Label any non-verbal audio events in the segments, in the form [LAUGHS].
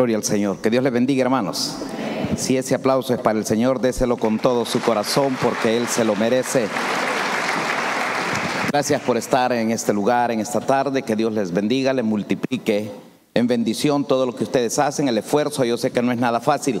Gloria al Señor. Que Dios les bendiga, hermanos. Si ese aplauso es para el Señor, déselo con todo su corazón porque Él se lo merece. Gracias por estar en este lugar, en esta tarde. Que Dios les bendiga, les multiplique en bendición todo lo que ustedes hacen, el esfuerzo. Yo sé que no es nada fácil,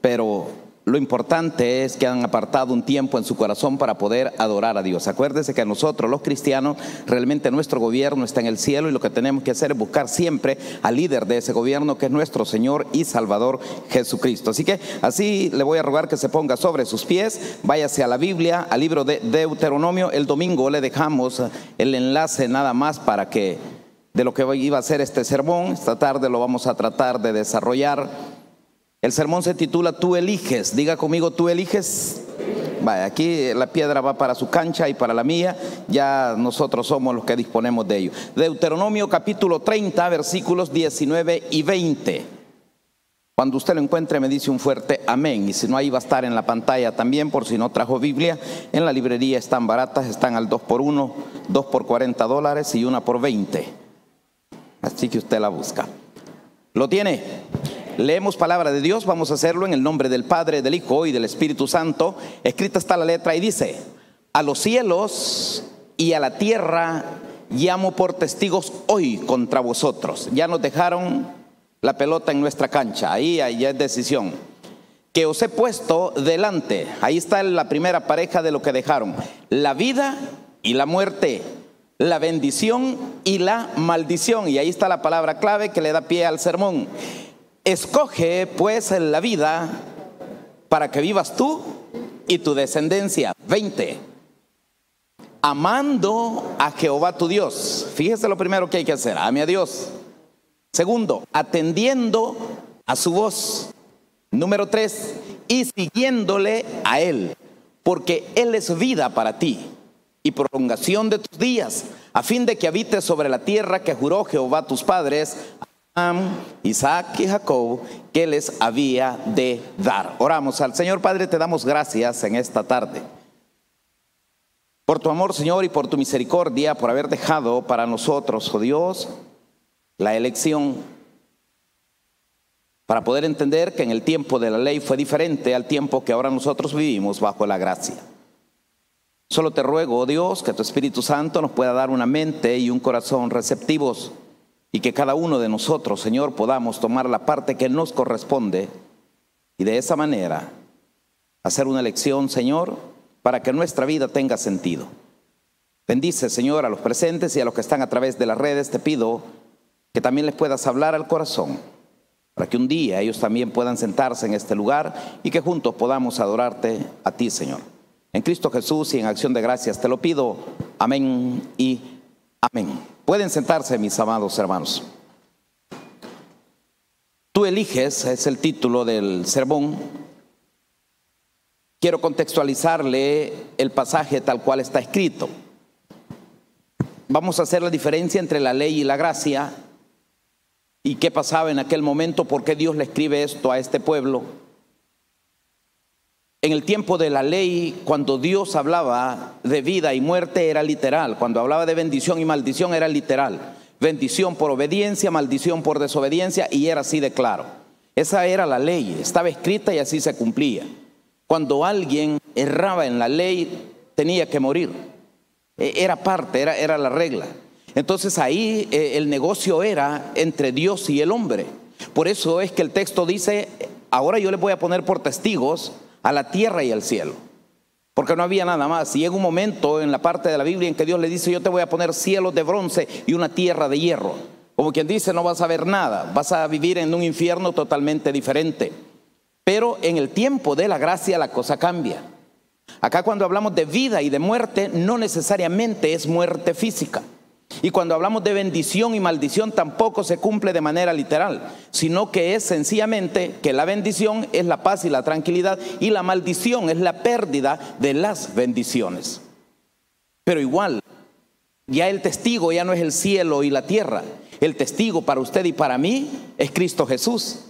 pero lo importante es que han apartado un tiempo en su corazón para poder adorar a Dios. Acuérdese que nosotros los cristianos, realmente nuestro gobierno está en el cielo y lo que tenemos que hacer es buscar siempre al líder de ese gobierno que es nuestro Señor y Salvador Jesucristo. Así que así le voy a rogar que se ponga sobre sus pies, váyase a la Biblia, al libro de Deuteronomio. El domingo le dejamos el enlace nada más para que de lo que iba a ser este sermón, esta tarde lo vamos a tratar de desarrollar el sermón se titula Tú eliges. Diga conmigo, tú eliges. Vaya, aquí la piedra va para su cancha y para la mía. Ya nosotros somos los que disponemos de ello. Deuteronomio capítulo 30, versículos 19 y 20. Cuando usted lo encuentre me dice un fuerte amén. Y si no, ahí va a estar en la pantalla también, por si no trajo Biblia. En la librería están baratas, están al 2 por 1, 2 por 40 dólares y una por 20. Así que usted la busca. ¿Lo tiene? Leemos palabra de Dios, vamos a hacerlo en el nombre del Padre, del Hijo y del Espíritu Santo. Escrita está la letra y dice, a los cielos y a la tierra llamo por testigos hoy contra vosotros. Ya nos dejaron la pelota en nuestra cancha, ahí, ahí es decisión. Que os he puesto delante, ahí está la primera pareja de lo que dejaron, la vida y la muerte, la bendición y la maldición. Y ahí está la palabra clave que le da pie al sermón. Escoge pues la vida para que vivas tú y tu descendencia. 20. Amando a Jehová tu Dios. Fíjese lo primero que hay que hacer. Ame a Dios. Segundo, atendiendo a su voz. Número tres, y siguiéndole a Él. Porque Él es vida para ti y prolongación de tus días, a fin de que habites sobre la tierra que juró Jehová tus padres Isaac y Jacob que les había de dar. Oramos al Señor Padre, te damos gracias en esta tarde. Por tu amor, Señor, y por tu misericordia, por haber dejado para nosotros, oh Dios, la elección para poder entender que en el tiempo de la ley fue diferente al tiempo que ahora nosotros vivimos bajo la gracia. Solo te ruego, oh Dios, que tu Espíritu Santo nos pueda dar una mente y un corazón receptivos y que cada uno de nosotros, Señor, podamos tomar la parte que nos corresponde y de esa manera hacer una elección, Señor, para que nuestra vida tenga sentido. Bendice, Señor, a los presentes y a los que están a través de las redes. Te pido que también les puedas hablar al corazón, para que un día ellos también puedan sentarse en este lugar y que juntos podamos adorarte a ti, Señor. En Cristo Jesús y en acción de gracias te lo pido. Amén y amén. Pueden sentarse, mis amados hermanos. Tú eliges, es el título del sermón. Quiero contextualizarle el pasaje tal cual está escrito. Vamos a hacer la diferencia entre la ley y la gracia y qué pasaba en aquel momento, por qué Dios le escribe esto a este pueblo en el tiempo de la ley, cuando Dios hablaba de vida y muerte, era literal. Cuando hablaba de bendición y maldición, era literal. Bendición por obediencia, maldición por desobediencia, y era así de claro. Esa era la ley, estaba escrita y así se cumplía. Cuando alguien erraba en la ley, tenía que morir. E, era parte, era, era la regla. Entonces ahí eh, el negocio era entre Dios y el hombre. Por eso es que el texto dice, ahora yo le voy a poner por testigos a la tierra y al cielo. Porque no había nada más. Y llega un momento en la parte de la Biblia en que Dios le dice, yo te voy a poner cielos de bronce y una tierra de hierro. Como quien dice, no vas a ver nada, vas a vivir en un infierno totalmente diferente. Pero en el tiempo de la gracia la cosa cambia. Acá cuando hablamos de vida y de muerte, no necesariamente es muerte física. Y cuando hablamos de bendición y maldición tampoco se cumple de manera literal, sino que es sencillamente que la bendición es la paz y la tranquilidad y la maldición es la pérdida de las bendiciones. Pero igual, ya el testigo ya no es el cielo y la tierra, el testigo para usted y para mí es Cristo Jesús.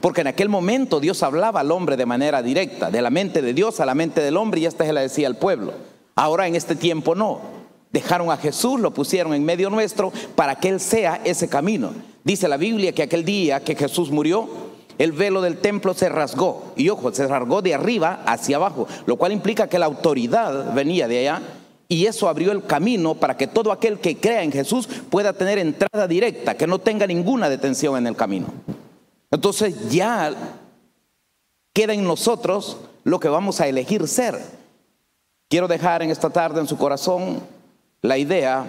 Porque en aquel momento Dios hablaba al hombre de manera directa, de la mente de Dios a la mente del hombre y hasta se la decía al pueblo. Ahora en este tiempo no. Dejaron a Jesús, lo pusieron en medio nuestro para que Él sea ese camino. Dice la Biblia que aquel día que Jesús murió, el velo del templo se rasgó. Y ojo, se rasgó de arriba hacia abajo, lo cual implica que la autoridad venía de allá y eso abrió el camino para que todo aquel que crea en Jesús pueda tener entrada directa, que no tenga ninguna detención en el camino. Entonces ya queda en nosotros lo que vamos a elegir ser. Quiero dejar en esta tarde en su corazón la idea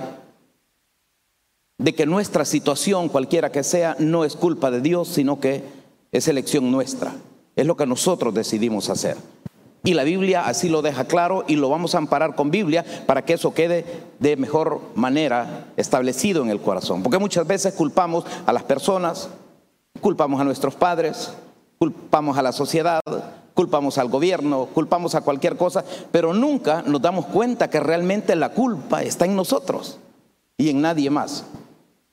de que nuestra situación, cualquiera que sea, no es culpa de Dios, sino que es elección nuestra. Es lo que nosotros decidimos hacer. Y la Biblia así lo deja claro y lo vamos a amparar con Biblia para que eso quede de mejor manera establecido en el corazón. Porque muchas veces culpamos a las personas, culpamos a nuestros padres, culpamos a la sociedad, culpamos al gobierno, culpamos a cualquier cosa, pero nunca nos damos cuenta que realmente la culpa está en nosotros y en nadie más.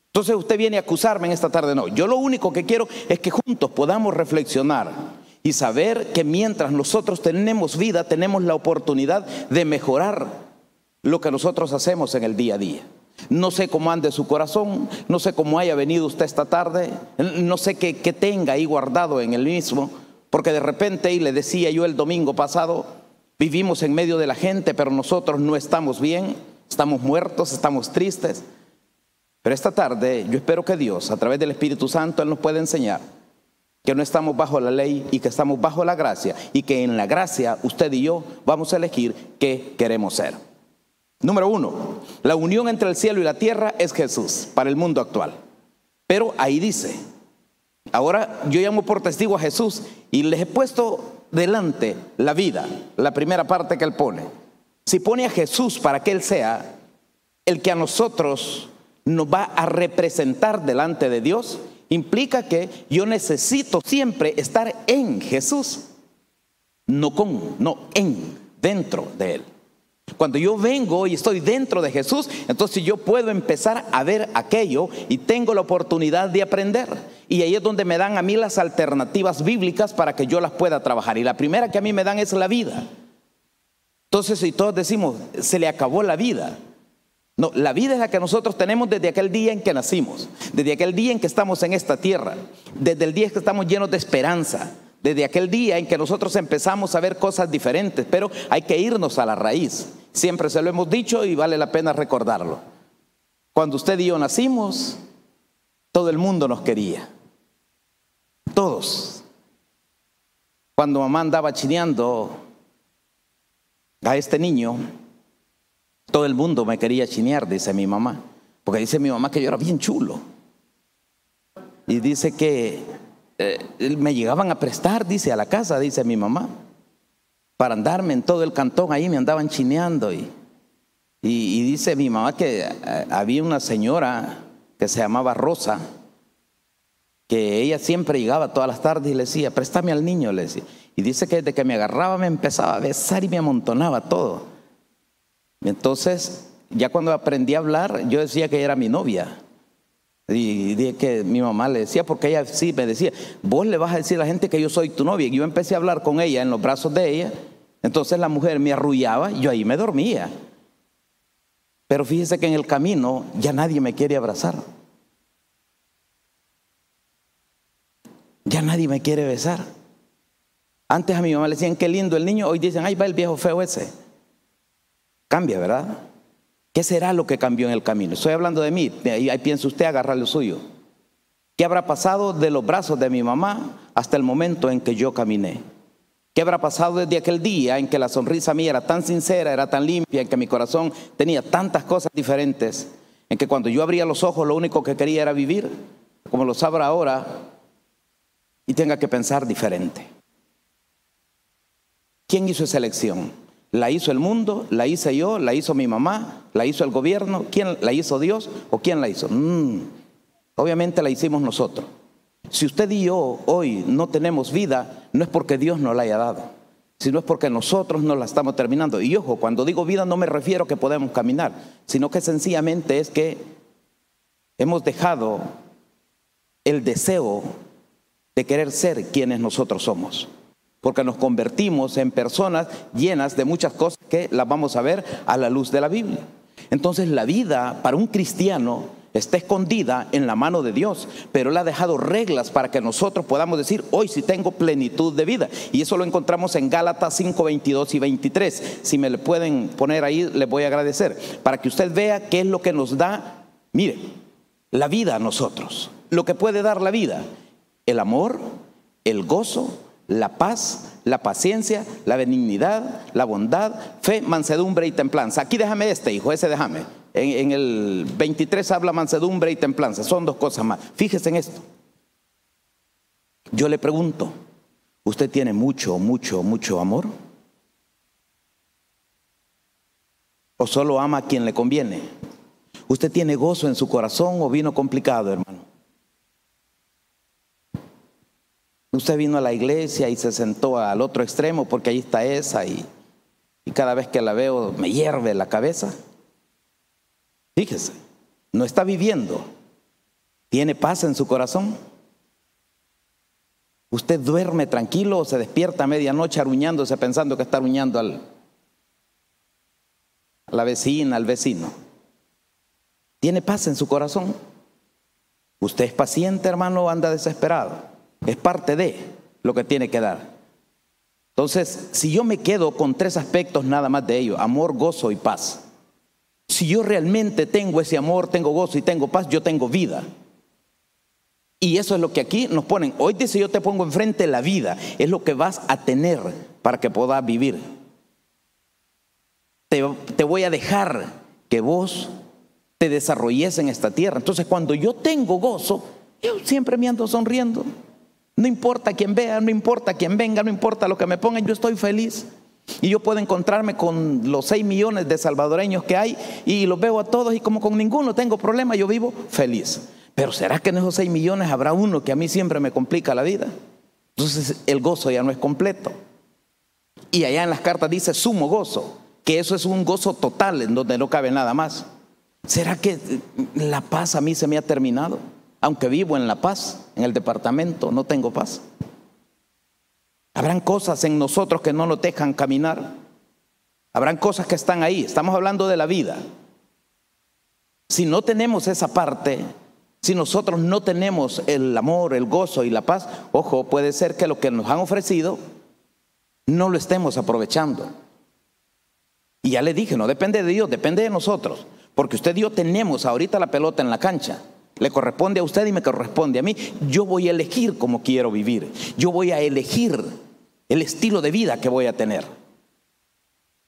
Entonces usted viene a acusarme en esta tarde, no. Yo lo único que quiero es que juntos podamos reflexionar y saber que mientras nosotros tenemos vida, tenemos la oportunidad de mejorar lo que nosotros hacemos en el día a día. No sé cómo ande su corazón, no sé cómo haya venido usted esta tarde, no sé qué, qué tenga ahí guardado en el mismo, porque de repente, y le decía yo el domingo pasado, vivimos en medio de la gente, pero nosotros no estamos bien, estamos muertos, estamos tristes. Pero esta tarde yo espero que Dios, a través del Espíritu Santo, Él nos pueda enseñar que no estamos bajo la ley y que estamos bajo la gracia y que en la gracia usted y yo vamos a elegir qué queremos ser. Número uno, la unión entre el cielo y la tierra es Jesús para el mundo actual. Pero ahí dice, ahora yo llamo por testigo a Jesús y les he puesto delante la vida, la primera parte que él pone. Si pone a Jesús para que él sea el que a nosotros nos va a representar delante de Dios, implica que yo necesito siempre estar en Jesús, no con, no en, dentro de Él. Cuando yo vengo y estoy dentro de Jesús, entonces yo puedo empezar a ver aquello y tengo la oportunidad de aprender. Y ahí es donde me dan a mí las alternativas bíblicas para que yo las pueda trabajar. Y la primera que a mí me dan es la vida. Entonces, si todos decimos, se le acabó la vida, no, la vida es la que nosotros tenemos desde aquel día en que nacimos, desde aquel día en que estamos en esta tierra, desde el día en que estamos llenos de esperanza, desde aquel día en que nosotros empezamos a ver cosas diferentes, pero hay que irnos a la raíz. Siempre se lo hemos dicho y vale la pena recordarlo. Cuando usted y yo nacimos, todo el mundo nos quería. Todos. Cuando mamá andaba chineando a este niño, todo el mundo me quería chinear, dice mi mamá. Porque dice mi mamá que yo era bien chulo. Y dice que eh, me llegaban a prestar, dice, a la casa, dice mi mamá. Para andarme en todo el cantón, ahí me andaban chineando. Y, y, dice mi mamá que eh, había una señora que se llamaba Rosa, que ella siempre llegaba todas las tardes y le decía, préstame al niño, le decía. Y dice que desde que me agarraba me empezaba a besar y me amontonaba todo. Entonces, ya cuando aprendí a hablar, yo decía que era mi novia. Y dije que mi mamá le decía, porque ella sí me decía, vos le vas a decir a la gente que yo soy tu novia. Y yo empecé a hablar con ella en los brazos de ella. Entonces la mujer me arrullaba y yo ahí me dormía. Pero fíjese que en el camino ya nadie me quiere abrazar. Ya nadie me quiere besar. Antes a mi mamá le decían, qué lindo el niño. Hoy dicen, ahí va el viejo feo ese. Cambia, ¿verdad? ¿Qué será lo que cambió en el camino? Estoy hablando de mí, ahí, ahí piensa usted agarrar lo suyo. ¿Qué habrá pasado de los brazos de mi mamá hasta el momento en que yo caminé? ¿Qué habrá pasado desde aquel día en que la sonrisa mía era tan sincera, era tan limpia, en que mi corazón tenía tantas cosas diferentes, en que cuando yo abría los ojos lo único que quería era vivir, como lo sabrá ahora, y tenga que pensar diferente? ¿Quién hizo esa elección? ¿La hizo el mundo? ¿La hice yo? ¿La hizo mi mamá? ¿La hizo el gobierno? ¿Quién la hizo Dios? ¿O quién la hizo? Mm, obviamente la hicimos nosotros. Si usted y yo hoy no tenemos vida, no es porque Dios nos la haya dado, sino es porque nosotros no la estamos terminando. Y ojo, cuando digo vida no me refiero a que podemos caminar, sino que sencillamente es que hemos dejado el deseo de querer ser quienes nosotros somos porque nos convertimos en personas llenas de muchas cosas que las vamos a ver a la luz de la Biblia. Entonces la vida para un cristiano está escondida en la mano de Dios, pero Él ha dejado reglas para que nosotros podamos decir, hoy sí tengo plenitud de vida. Y eso lo encontramos en Gálatas 5, 22 y 23. Si me le pueden poner ahí, les voy a agradecer, para que usted vea qué es lo que nos da, mire, la vida a nosotros, lo que puede dar la vida, el amor, el gozo, la paz, la paciencia, la benignidad, la bondad, fe, mansedumbre y templanza. Aquí déjame este, hijo, ese déjame. En, el 23 habla mansedumbre y templanza. Son dos cosas más. Fíjese en esto. Yo le pregunto, ¿usted tiene mucho, mucho, mucho amor? ¿O solo ama a quien le conviene? ¿Usted tiene gozo en su corazón o vino complicado, hermano? Usted vino a la iglesia y se sentó al otro extremo porque ahí está esa y, y cada vez que la veo me hierve la cabeza. Fíjese, no está viviendo. ¿Tiene paz en su corazón? ¿Usted duerme tranquilo o se despierta a medianoche aruñándose pensando que está aruñando al, a la vecina, al vecino? ¿Tiene paz en su corazón? ¿Usted es paciente, hermano, o anda desesperado? Es parte de lo que tiene que dar. Entonces, si yo me quedo con tres aspectos nada más de ello, amor, gozo y paz, si yo realmente tengo ese amor, tengo gozo y tengo paz, yo tengo vida. Y eso es lo que aquí nos ponen. Hoy dice yo te pongo enfrente la vida. Es lo que vas a tener para que puedas vivir. Te, te, voy a dejar que vos te desarrolles en esta tierra. Entonces cuando yo tengo gozo, yo siempre me ando sonriendo. No importa quién vea, no importa quién venga, no importa lo que me pongan, yo estoy feliz. Y yo puedo encontrarme con los 6 millones de salvadoreños que hay y los veo a todos y como con ninguno tengo problema, yo vivo feliz. Pero ¿será que en esos 6 millones habrá uno que a mí siempre me complica la vida? Entonces el gozo ya no es completo. Y allá en las cartas dice sumo gozo, que eso es un gozo total en donde no cabe nada más. ¿Será que la paz a mí se me ha terminado? Aunque vivo en la paz, en el departamento, no tengo paz. Habrán cosas en nosotros que no nos dejan caminar. Habrán cosas que están ahí. Estamos hablando de la vida. Si no tenemos esa parte, si nosotros no tenemos el amor, el gozo y la paz, ojo, puede ser que lo que nos han ofrecido no lo estemos aprovechando. Y ya le dije, no depende de Dios, depende de nosotros. Porque usted y yo tenemos ahorita la pelota en la cancha. Le corresponde a usted y me corresponde a mí. Yo voy a elegir cómo quiero vivir. Yo voy a elegir el estilo de vida que voy a tener.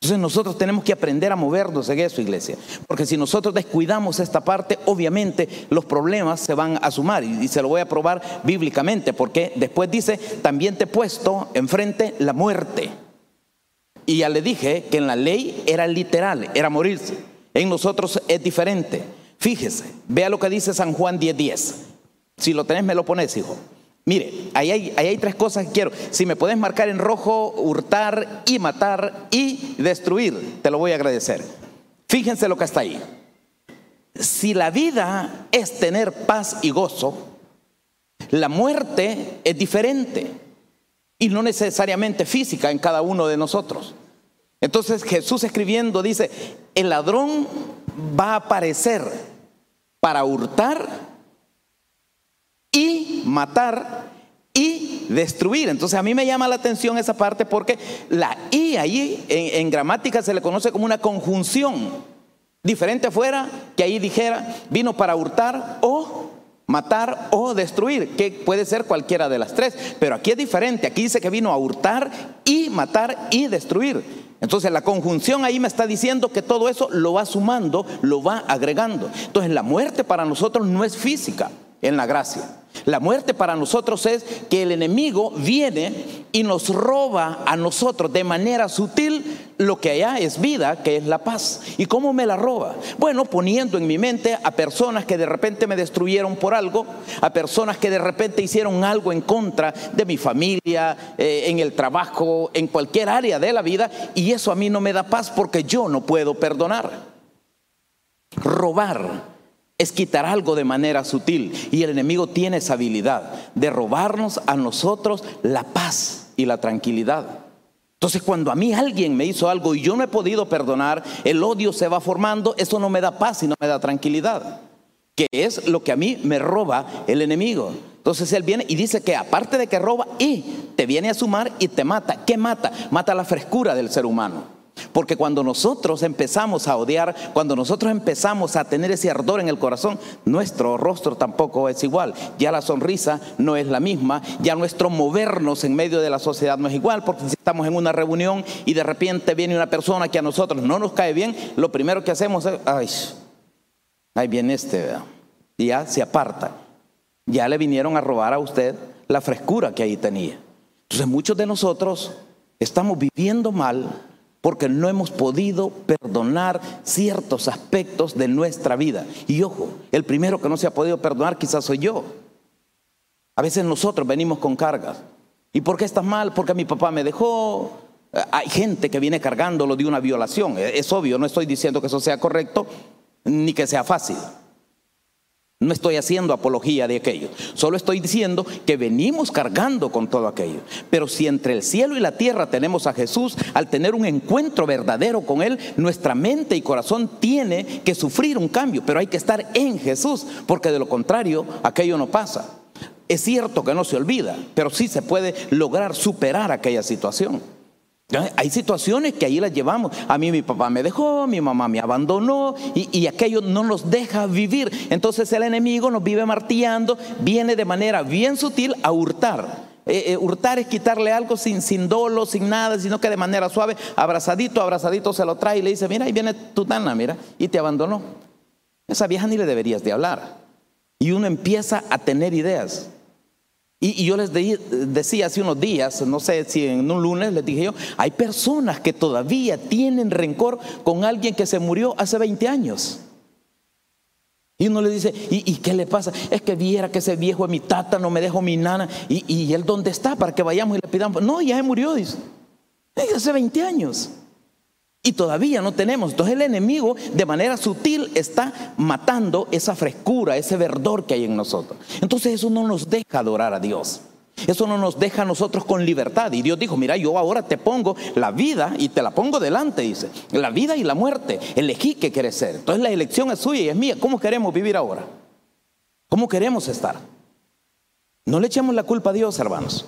Entonces nosotros tenemos que aprender a movernos en eso, iglesia. Porque si nosotros descuidamos esta parte, obviamente los problemas se van a sumar. Y se lo voy a probar bíblicamente. Porque después dice, también te he puesto enfrente la muerte. Y ya le dije que en la ley era literal, era morirse. En nosotros es diferente. Fíjese, vea lo que dice San Juan 10:10. Si lo tenés, me lo pones, hijo. Mire, ahí hay, hay, tres cosas que quiero. Si me puedes marcar en rojo, hurtar y matar y destruir, te lo voy a agradecer. Fíjense lo que está ahí. Si la vida es tener paz y gozo, la muerte es diferente y no necesariamente física en cada uno de nosotros. Entonces Jesús escribiendo dice, el ladrón va a aparecer para hurtar y matar y destruir. Entonces a mí me llama la atención esa parte porque la I ahí en, gramática se le conoce como una conjunción. Diferente fuera que ahí dijera vino para hurtar o matar o destruir, que puede ser cualquiera de las tres, pero aquí es diferente, aquí dice que vino a hurtar y matar y destruir. Entonces la conjunción ahí me está diciendo que todo eso lo va sumando, lo va agregando. Entonces la muerte para nosotros no es física en la gracia. La muerte para nosotros es que el enemigo viene y nos roba a nosotros de manera sutil lo que allá es vida, que es la paz. ¿Y cómo me la roba? Bueno, poniendo en mi mente a personas que de repente me destruyeron por algo, a personas que de repente hicieron algo en contra de mi familia, eh, en el trabajo, en cualquier área de la vida, y eso a mí no me da paz porque yo no puedo perdonar. Robar es quitar algo de manera sutil. Y el enemigo tiene esa habilidad de robarnos a nosotros la paz y la tranquilidad. Entonces cuando a mí alguien me hizo algo y yo no he podido perdonar, el odio se va formando, eso no me da paz y no me da tranquilidad. que es lo que a mí me roba el enemigo. Entonces él viene y dice que aparte de que roba y te viene a sumar y te mata. ¿Qué mata? Mata la frescura del ser humano. Porque cuando nosotros empezamos a odiar, cuando nosotros empezamos a tener ese ardor en el corazón, nuestro rostro tampoco es igual. Ya la sonrisa no es la misma, ya nuestro movernos en medio de la sociedad no es igual, porque si estamos en una reunión y de repente viene una persona que a nosotros no nos cae bien, lo primero que hacemos es, ay, ahí viene este, ya se aparta ya le vinieron a robar a usted la frescura que ahí tenía. Entonces muchos de nosotros estamos viviendo mal porque no hemos podido perdonar ciertos aspectos de nuestra vida. Y ojo, el primero que no se ha podido perdonar quizás soy yo. A veces nosotros venimos con cargas. ¿Y por qué estás mal? Porque mi papá me dejó. Hay gente que viene cargándolo de una violación. Es obvio, no estoy diciendo que eso sea correcto ni que sea fácil. No estoy haciendo apología de aquello. Solo estoy diciendo que venimos cargando con todo aquello. Pero si entre el cielo y la tierra tenemos a Jesús, al tener un encuentro verdadero con Él, nuestra mente y corazón tiene que sufrir un cambio. Pero hay que estar en Jesús, porque de lo contrario, aquello no pasa. Es cierto que no se olvida, pero sí se puede lograr superar aquella situación. Hay situaciones que ahí las llevamos. A mí mi papá me dejó, mi mamá me abandonó y, aquello no nos deja vivir. Entonces el enemigo nos vive martillando, viene de manera bien sutil a hurtar. Eh, eh, hurtar es quitarle algo sin, sin dolo, sin nada, sino que de manera suave, abrazadito, abrazadito se lo trae y le dice, mira, ahí viene tu tana, mira, y te abandonó. Esa vieja ni le deberías de hablar. Y uno empieza a tener ideas. Y, yo les decía hace unos días, no sé si en un lunes les dije yo, hay personas que todavía tienen rencor con alguien que se murió hace 20 años. Y uno le dice, ¿y, qué le pasa? Es que viera que ese viejo es mi tata, no me dejó mi nana. ¿Y, y él dónde está? Para que vayamos y le pidamos. No, ya se murió, dice. Hace 20 años. Y todavía no tenemos. Entonces el enemigo de manera sutil está matando esa frescura, ese verdor que hay en nosotros. Entonces eso no nos deja adorar a Dios. Eso no nos deja a nosotros con libertad. Y Dios dijo, mira, yo ahora te pongo la vida y te la pongo delante, dice. La vida y la muerte. Elegí que quieres ser. Entonces la elección es suya y es mía. ¿Cómo queremos vivir ahora? ¿Cómo queremos estar? No le echemos la culpa a Dios, hermanos.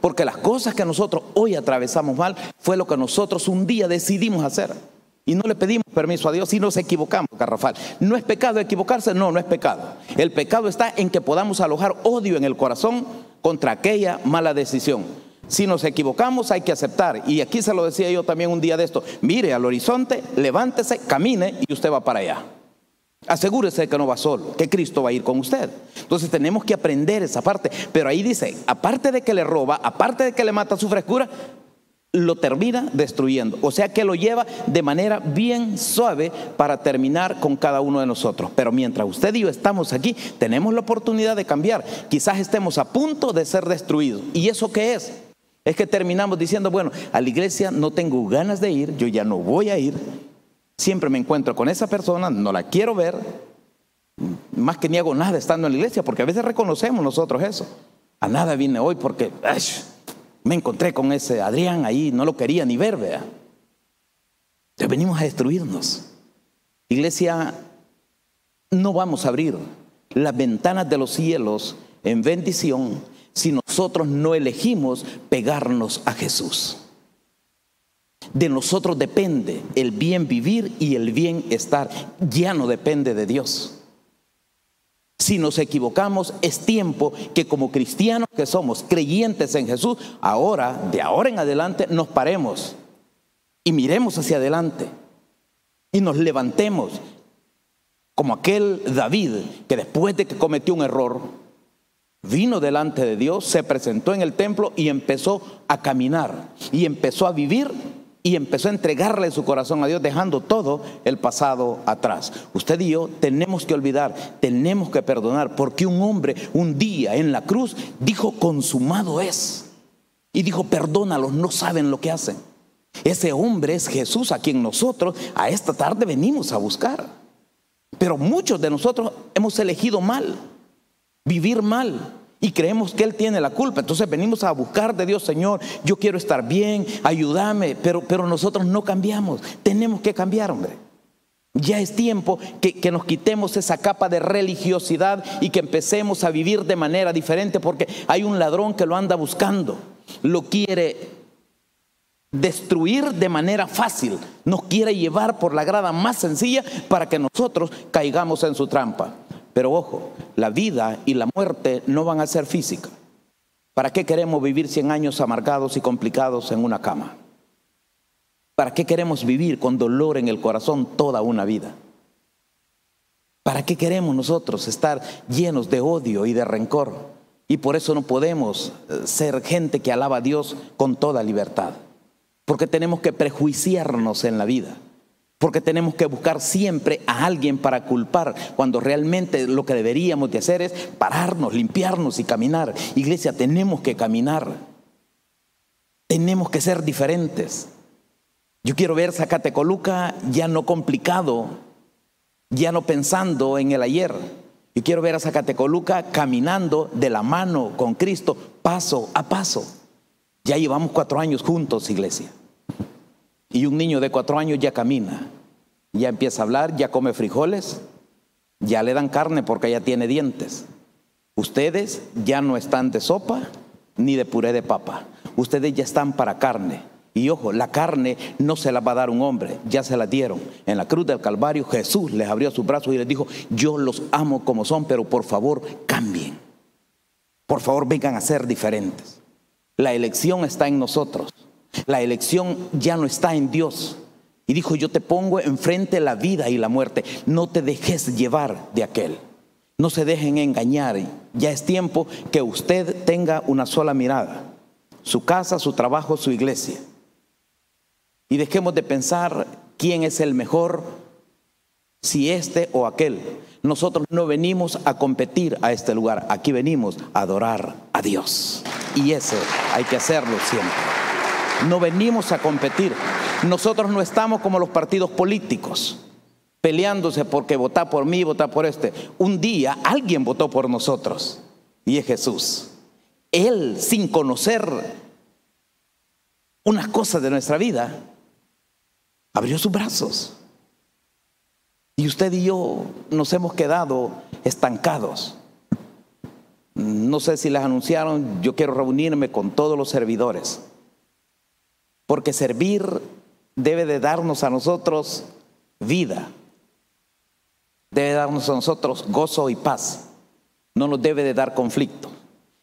Porque las cosas que nosotros hoy atravesamos mal fue lo que nosotros un día decidimos hacer. Y no le pedimos permiso a Dios y nos equivocamos, Garrafal. ¿No es pecado equivocarse? No, no es pecado. El pecado está en que podamos alojar odio en el corazón contra aquella mala decisión. Si nos equivocamos hay que aceptar. Y aquí se lo decía yo también un día de esto. Mire al horizonte, levántese, camine y usted va para allá. Asegúrese que no va solo, que Cristo va a ir con usted. Entonces tenemos que aprender esa parte. Pero ahí dice, aparte de que le roba, aparte de que le mata su frescura, lo termina destruyendo. O sea que lo lleva de manera bien suave para terminar con cada uno de nosotros. Pero mientras usted y yo estamos aquí, tenemos la oportunidad de cambiar. Quizás estemos a punto de ser destruidos. ¿Y eso qué es? Es que terminamos diciendo, bueno, a la iglesia no tengo ganas de ir, yo ya no voy a ir, Siempre me encuentro con esa persona, no la quiero ver, más que ni hago nada estando en la iglesia, porque a veces reconocemos nosotros eso. A nada vine hoy porque me encontré con ese Adrián ahí, no lo quería ni ver, vea. Entonces venimos a destruirnos. Iglesia, no vamos a abrir las ventanas de los cielos en bendición si nosotros no elegimos pegarnos a Jesús. De nosotros depende el bien vivir y el bien estar. Ya no depende de Dios. Si nos equivocamos, es tiempo que como cristianos que somos, creyentes en Jesús, ahora, de ahora en adelante, nos paremos y miremos hacia adelante y nos levantemos como aquel David que después de que cometió un error, vino delante de Dios, se presentó en el templo y empezó a caminar y empezó a vivir y empezó a entregarle su corazón a Dios, dejando todo el pasado atrás. Usted y yo tenemos que olvidar, tenemos que perdonar, porque un hombre un día en la cruz dijo, consumado es. Y dijo, perdónalos, no saben lo que hacen. Ese hombre es Jesús a quien nosotros a esta tarde venimos a buscar. Pero muchos de nosotros hemos elegido mal, vivir mal, y creemos que Él tiene la culpa. Entonces venimos a buscar de Dios, Señor, yo quiero estar bien, ayúdame, pero, pero nosotros no cambiamos. Tenemos que cambiar, hombre. Ya es tiempo que, que, nos quitemos esa capa de religiosidad y que empecemos a vivir de manera diferente porque hay un ladrón que lo anda buscando, lo quiere destruir de manera fácil, nos quiere llevar por la grada más sencilla para que nosotros caigamos en su trampa. Pero ojo, la vida y la muerte no van a ser físicas. ¿Para qué queremos vivir 100 años amargados y complicados en una cama? ¿Para qué queremos vivir con dolor en el corazón toda una vida? ¿Para qué queremos nosotros estar llenos de odio y de rencor? Y por eso no podemos eh, ser gente que alaba a Dios con toda libertad. Porque tenemos que prejuiciarnos en la vida. Porque tenemos que buscar siempre a alguien para culpar, cuando realmente lo que deberíamos de hacer es pararnos, limpiarnos y caminar. Iglesia, tenemos que caminar. Tenemos que ser diferentes. Yo quiero ver Zacatecoluca ya no complicado, ya no pensando en el ayer. Yo quiero ver a Zacatecoluca caminando de la mano con Cristo, paso a paso. Ya llevamos cuatro años juntos, iglesia. Y un niño de cuatro años ya camina, ya empieza a hablar, ya come frijoles, ya le dan carne porque ya tiene dientes. Ustedes ya no están de sopa ni de puré de papa. Ustedes ya están para carne. Y ojo, la carne no se la va a dar un hombre, ya se la dieron. En la cruz del Calvario Jesús les abrió sus brazos y les dijo, yo los amo como son, pero por favor cambien. Por favor vengan a ser diferentes. La elección está en nosotros. La elección ya no está en Dios. Y dijo, yo te pongo enfrente la vida y la muerte. No te dejes llevar de aquel. No se dejen engañar. Ya es tiempo que usted tenga una sola mirada. Su casa, su trabajo, su iglesia. Y dejemos de pensar quién es el mejor, si este o aquel. Nosotros no venimos a competir a este lugar. Aquí venimos a adorar a Dios. Y eso hay que hacerlo siempre. No venimos a competir. Nosotros no estamos como los partidos políticos, peleándose porque vota por mí, vota por este. Un día alguien votó por nosotros y es Jesús. Él, sin conocer unas cosas de nuestra vida, abrió sus brazos. Y usted y yo nos hemos quedado estancados. No sé si les anunciaron, yo quiero reunirme con todos los servidores porque servir debe de darnos a nosotros vida. Debe darnos a nosotros gozo y paz. No nos debe de dar conflicto.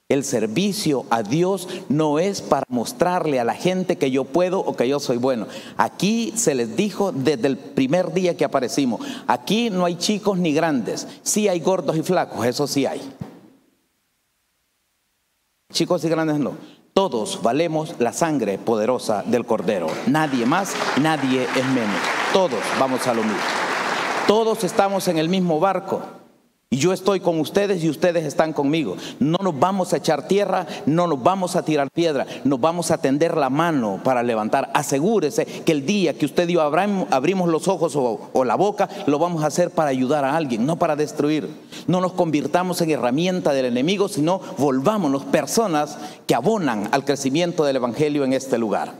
El servicio a Dios no es para mostrarle a la gente que yo puedo o que yo soy bueno. Aquí se les dijo desde el primer día que aparecimos, aquí no hay chicos ni grandes, sí hay gordos y flacos, eso sí hay. Chicos y grandes no. Todos valemos la sangre poderosa del Cordero. Nadie más, nadie es menos. Todos vamos a lo mismo. Todos estamos en el mismo barco. Y yo estoy con ustedes y ustedes están conmigo. No nos vamos a echar tierra, no nos vamos a tirar piedra, nos vamos a tender la mano para levantar. Asegúrese que el día que usted y yo abrimos los ojos o, o la boca, lo vamos a hacer para ayudar a alguien, no para destruir. No nos convirtamos en herramienta del enemigo, sino volvámonos personas que abonan al crecimiento del Evangelio en este lugar.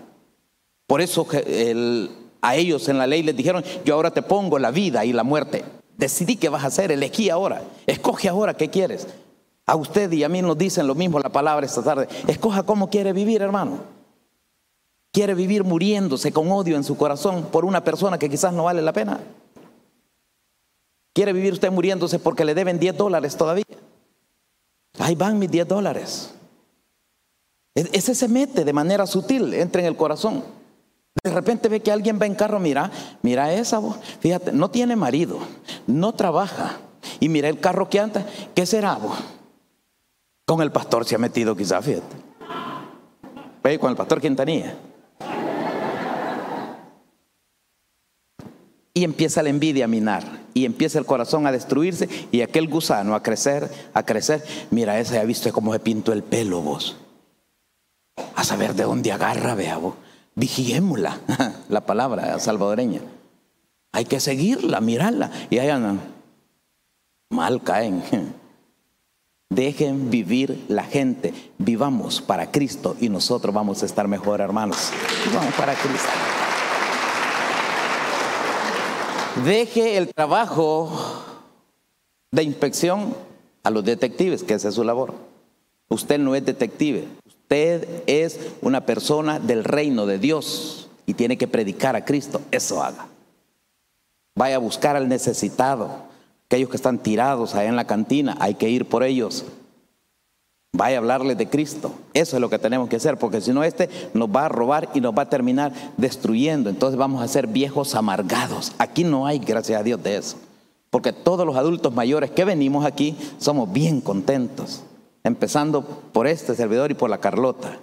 Por eso a ellos en la ley les dijeron, yo ahora te pongo la vida y la muerte. Decidí qué vas a hacer, elegí ahora, escoge ahora qué quieres. A usted y a mí nos dicen lo mismo la palabra esta tarde. Escoja cómo quiere vivir, hermano. Quiere vivir muriéndose con odio en su corazón por una persona que quizás no vale la pena. Quiere vivir usted muriéndose porque le deben 10 dólares todavía. Ahí van mis 10 dólares. E-, ese se mete de manera sutil, entra en el corazón. De repente ve que alguien va en carro, mira, mira esa voz. Fíjate, no tiene marido, no trabaja. Y mira el carro que anda, ¿qué será vos? Con el pastor se ha metido quizás, fíjate. Ve con el pastor Quintanilla. Y empieza la envidia a minar, y empieza el corazón a destruirse, y aquel gusano a crecer, a crecer. Mira, esa ya visto cómo se pintó el pelo vos. A saber de dónde agarra, vea vos vigiémosla, [LAUGHS] la palabra salvadoreña. Hay que seguirla, mirarla. Y allá mal caen. [LAUGHS] Dejen vivir la gente. Vivamos para Cristo y nosotros vamos a estar mejor, hermanos. Vivamos para Cristo. Deje el trabajo de inspección a los detectives, que esa es su labor. Usted no es detective, usted es una persona del reino de Dios y tiene que predicar a Cristo. Eso haga. Vaya a buscar al necesitado, aquellos que están tirados ahí en la cantina, hay que ir por ellos. Vaya a hablarles de Cristo. Eso es lo que tenemos que hacer, porque si no, este nos va a robar y nos va a terminar destruyendo. Entonces vamos a ser viejos amargados. Aquí no hay, gracias a Dios, de eso. Porque todos los adultos mayores que venimos aquí somos bien contentos. Empezando por este servidor y por la Carlota.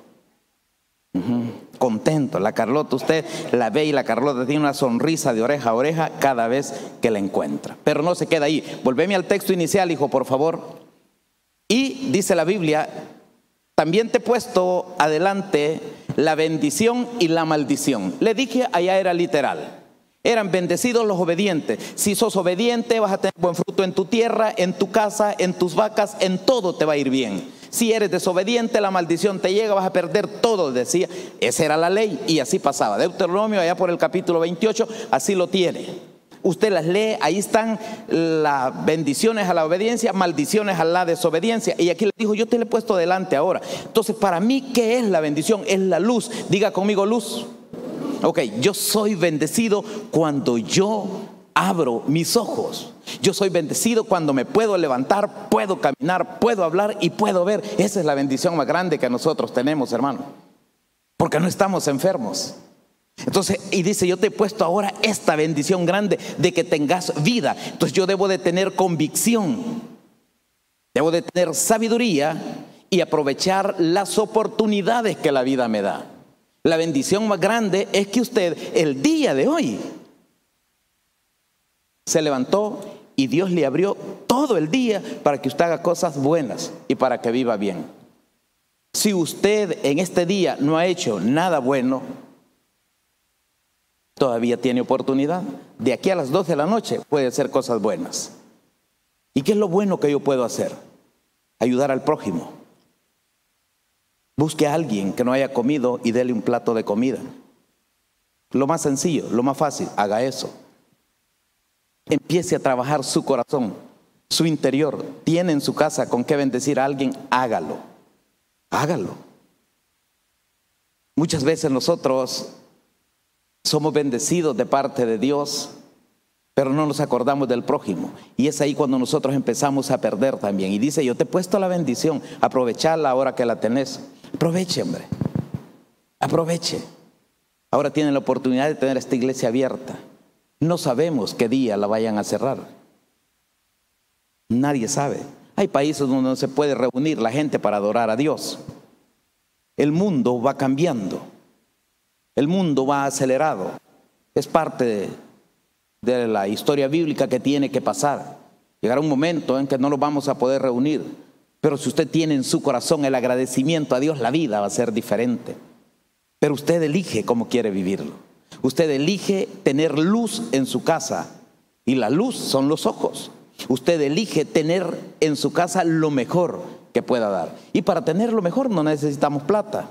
Contento. La Carlota, usted la ve y la Carlota tiene una sonrisa de oreja a oreja cada vez que la encuentra. Pero no se queda ahí. Volveme al texto inicial, hijo, por favor. Y dice la Biblia, también te he puesto adelante la bendición y la maldición. Le dije, allá era literal. Eran bendecidos los obedientes. Si sos obediente, vas a tener buen fruto en tu tierra, en tu casa, en tus vacas, en todo te va a ir bien. Si eres desobediente, la maldición te llega, vas a perder todo, decía. Esa era la ley y así pasaba. Deuteronomio, allá por el capítulo 28, así lo tiene. Usted las lee, ahí están las bendiciones a la obediencia, maldiciones a la desobediencia. Y aquí le dijo, yo te le he puesto delante ahora. Entonces, para mí, ¿qué es la bendición? Es la luz. Diga conmigo luz. Ok, yo soy bendecido cuando yo abro mis ojos. Yo soy bendecido cuando me puedo levantar, puedo caminar, puedo hablar y puedo ver. Esa es la bendición más grande que nosotros tenemos, hermano. Porque no estamos enfermos. Entonces, y dice, yo te he puesto ahora esta bendición grande de que tengas vida. Entonces yo debo de tener convicción, debo de tener sabiduría y aprovechar las oportunidades que la vida me da. La bendición más grande es que usted el día de hoy se levantó y Dios le abrió todo el día para que usted haga cosas buenas y para que viva bien. Si usted en este día no ha hecho nada bueno, todavía tiene oportunidad. De aquí a las 12 de la noche puede hacer cosas buenas. ¿Y qué es lo bueno que yo puedo hacer? Ayudar al prójimo. Busque a alguien que no haya comido y déle un plato de comida. Lo más sencillo, lo más fácil, haga eso. Empiece a trabajar su corazón, su interior. Tiene en su casa con qué bendecir a alguien, hágalo. Hágalo. Muchas veces nosotros somos bendecidos de parte de Dios, pero no nos acordamos del prójimo. Y es ahí cuando nosotros empezamos a perder también. Y dice, yo te he puesto la bendición, aprovecharla ahora que la tenés. Aproveche, hombre. Aproveche. Ahora tienen la oportunidad de tener esta iglesia abierta. No sabemos qué día la vayan a cerrar. Nadie sabe. Hay países donde no se puede reunir la gente para adorar a Dios. El mundo va cambiando. El mundo va acelerado. Es parte de, la historia bíblica que tiene que pasar. Llegará un momento en que no nos vamos a poder reunir. Pero si usted tiene en su corazón el agradecimiento a Dios, la vida va a ser diferente. Pero usted elige cómo quiere vivirlo. Usted elige tener luz en su casa. Y la luz son los ojos. Usted elige tener en su casa lo mejor que pueda dar. Y para tener lo mejor no necesitamos plata.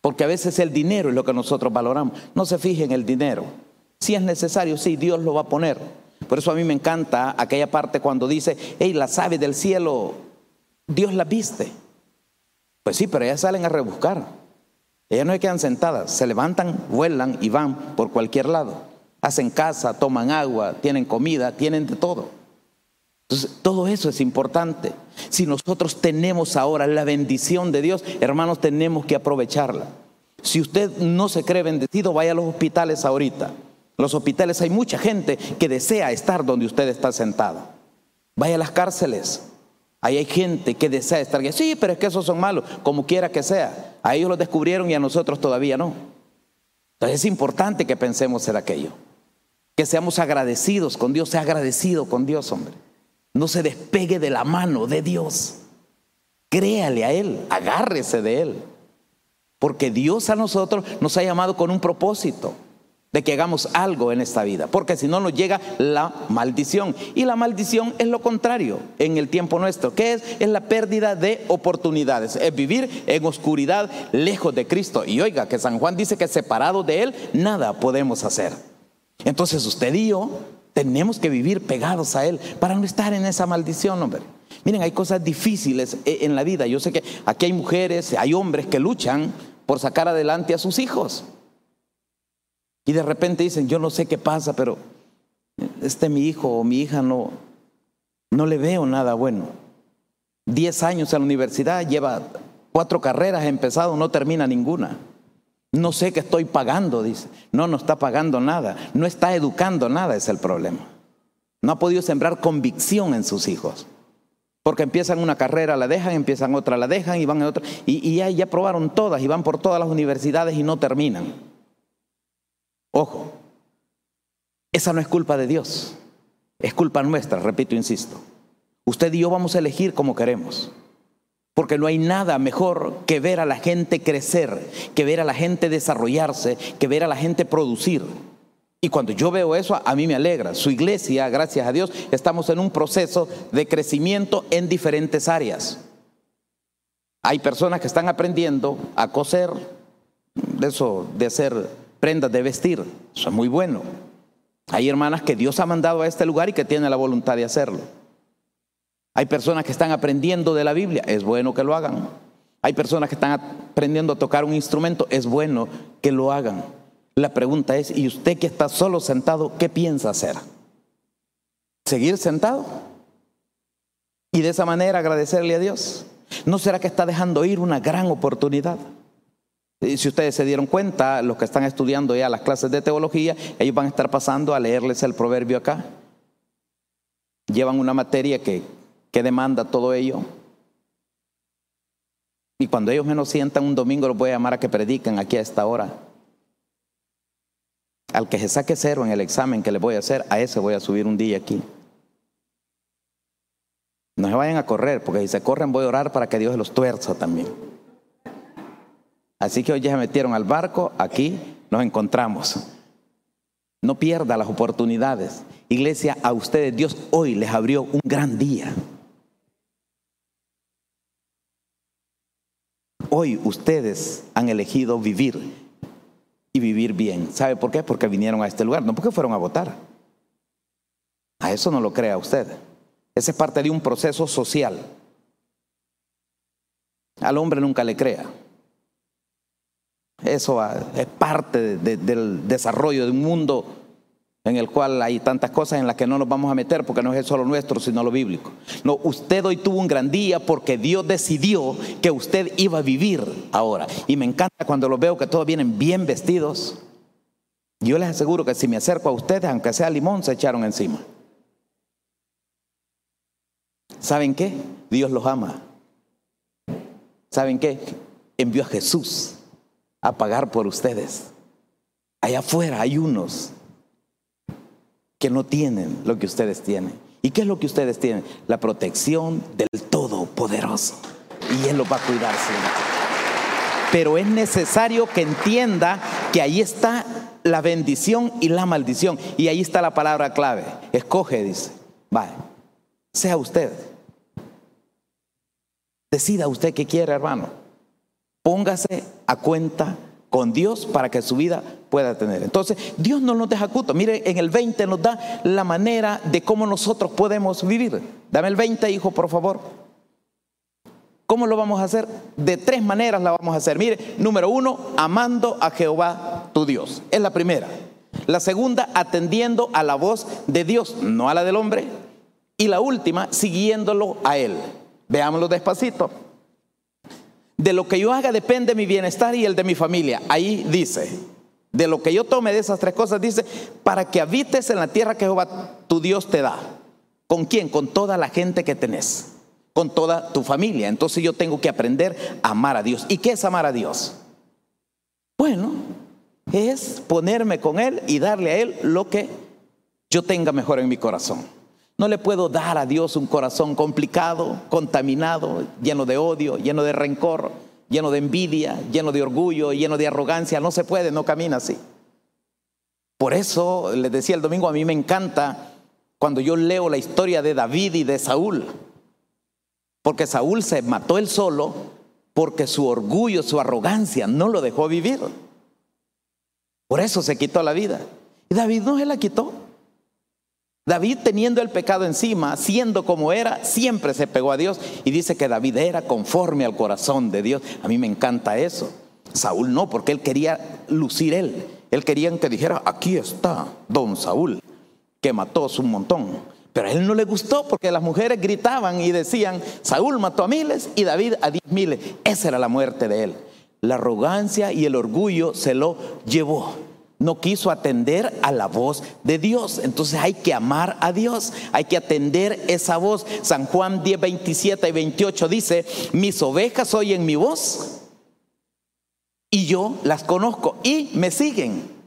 Porque a veces el dinero es lo que nosotros valoramos. No se fije en el dinero. Si es necesario, sí, Dios lo va a poner. Por eso a mí me encanta aquella parte cuando dice, hey, las aves del cielo, Dios las viste. Pues sí, pero ellas salen a rebuscar. Ellas no se quedan sentadas, se levantan, vuelan y van por cualquier lado. Hacen casa, toman agua, tienen comida, tienen de todo. Entonces, todo eso es importante. Si nosotros tenemos ahora la bendición de Dios, hermanos, tenemos que aprovecharla. Si usted no se cree bendecido, vaya a los hospitales ahorita. Los hospitales hay mucha gente que desea estar donde usted está sentado. Vaya a las cárceles. Ahí hay gente que desea estar. Sí, pero es que esos son malos, como quiera que sea. A ellos los descubrieron y a nosotros todavía no. Entonces es importante que pensemos en aquello. Que seamos agradecidos con Dios. Sea agradecido con Dios, hombre. No se despegue de la mano de Dios. Créale a Él, agárrese de Él. Porque Dios a nosotros nos ha llamado con un propósito de que hagamos algo en esta vida, porque si no nos llega la maldición. Y la maldición es lo contrario en el tiempo nuestro, que es? Es la pérdida de oportunidades, es vivir en oscuridad lejos de Cristo. Y oiga, que San Juan dice que separados de Él nada podemos hacer. Entonces usted y yo tenemos que vivir pegados a Él para no estar en esa maldición, hombre. Miren, hay cosas difíciles e, en la vida. Yo sé que aquí hay mujeres, hay hombres que luchan por sacar adelante a sus hijos. Y de repente dicen, yo no sé qué pasa, pero este mi hijo o mi hija no, no le veo nada bueno. Diez años en la universidad, lleva cuatro carreras, empezado, no termina ninguna. No sé qué estoy pagando, dice. No, no está pagando nada. No está educando nada, es el problema. No ha podido sembrar convicción en sus hijos. Porque empiezan una carrera, la dejan, empiezan otra, la dejan y van a otra. Y, y ya, ya probaron todas y van por todas las universidades y no terminan. Ojo, esa no es culpa de Dios, es culpa nuestra, repito, insisto. Usted y yo vamos a elegir como queremos. Porque no hay nada mejor que ver a la gente crecer, que ver a la gente desarrollarse, que ver a la gente producir. Y cuando yo veo eso, a mí me alegra. Su iglesia, gracias a Dios, estamos en un proceso de crecimiento en diferentes áreas. Hay personas que están aprendiendo a coser, de eso, de hacer prendas de vestir. Eso es muy bueno. Hay hermanas que Dios ha mandado a este lugar y que tienen la voluntad de hacerlo. Hay personas que están aprendiendo de la Biblia, es bueno que lo hagan. Hay personas que están aprendiendo a tocar un instrumento, es bueno que lo hagan. La pregunta es, ¿y usted que está solo sentado, qué piensa hacer? ¿Seguir sentado? Y de esa manera agradecerle a Dios. ¿No será que está dejando ir una gran oportunidad? Si ustedes se dieron cuenta, los que están estudiando ya las clases de teología, ellos van a estar pasando a leerles el proverbio acá. Llevan una materia que ¿Qué demanda todo ello? Y cuando ellos menos sientan un domingo, los voy a llamar a que prediquen aquí a esta hora. Al que se saque cero en el examen que le voy a hacer, a ese voy a subir un día aquí. No se vayan a correr, porque si se corren voy a orar para que Dios los tuerza también. Así que hoy ya se metieron al barco, aquí nos encontramos. No pierda las oportunidades. Iglesia, a ustedes Dios hoy les abrió un gran día. Hoy ustedes han elegido vivir y vivir bien. ¿Sabe por qué? Porque vinieron a este lugar, no porque fueron a votar. A eso no lo crea usted. Esa es parte de un proceso social. Al hombre nunca le crea. Eso es parte del desarrollo de un mundo en el cual hay tantas cosas en las que no nos vamos a meter porque no es solo nuestro, sino lo bíblico. No, usted hoy tuvo un gran día porque Dios decidió que usted iba a vivir ahora. Y me encanta cuando lo veo que todos vienen bien vestidos. Yo les aseguro que si me acerco a ustedes, aunque sea limón, se echaron encima. ¿Saben qué? Dios los ama. ¿Saben qué? Envió a Jesús a pagar por ustedes. Allá afuera hay unos que no tienen lo que ustedes tienen. ¿Y qué es lo que ustedes tienen? La protección del Todopoderoso. Y Él los va a cuidar siempre. Pero es necesario que entienda que ahí está la bendición y la maldición. Y ahí está la palabra clave. Escoge, dice. Vale. Sea usted. Decida usted qué quiere, hermano. Póngase a cuenta con Dios para que su vida pueda tener. Entonces, Dios no nos deja culto. Mire, en el 20 nos da la manera de cómo nosotros podemos vivir. Dame el 20, hijo, por favor. ¿Cómo lo vamos a hacer? De tres maneras la vamos a hacer. Mire, número uno, amando a Jehová tu Dios. Es la primera. La segunda, atendiendo a la voz de Dios, no a la del hombre. Y la última, siguiéndolo a Él. Veámoslo despacito. De lo que yo haga depende mi bienestar y el de mi familia. Ahí dice, de lo que yo tome de esas tres cosas, dice, para que habites en la tierra que Jehová tu Dios te da. ¿Con quién? Con toda la gente que tenés, con toda tu familia. Entonces yo tengo que aprender a amar a Dios. ¿Y qué es amar a Dios? Bueno, es ponerme con Él y darle a Él lo que yo tenga mejor en mi corazón. No le puedo dar a Dios un corazón complicado, contaminado, lleno de odio, lleno de rencor, lleno de envidia, lleno de orgullo, lleno de arrogancia. No se puede, no camina así. Por eso les decía el domingo, a mí me encanta cuando yo leo la historia de David y de Saúl. Porque Saúl se mató él solo porque su orgullo, su arrogancia no lo dejó vivir. Por eso se quitó la vida. Y David no se la quitó. David teniendo el pecado encima, siendo como era, siempre se pegó a Dios y dice que David era conforme al corazón de Dios. A mí me encanta eso. Saúl no, porque él quería lucir él. Él quería que dijera, aquí está don Saúl, que mató un montón. Pero a él no le gustó porque las mujeres gritaban y decían, Saúl mató a miles y David a diez miles. Esa era la muerte de él. La arrogancia y el orgullo se lo llevó. No quiso atender a la voz de Dios. Entonces hay que amar a Dios, hay que atender esa voz. San Juan 10, 27 y 28 dice, mis ovejas oyen mi voz y yo las conozco y me siguen.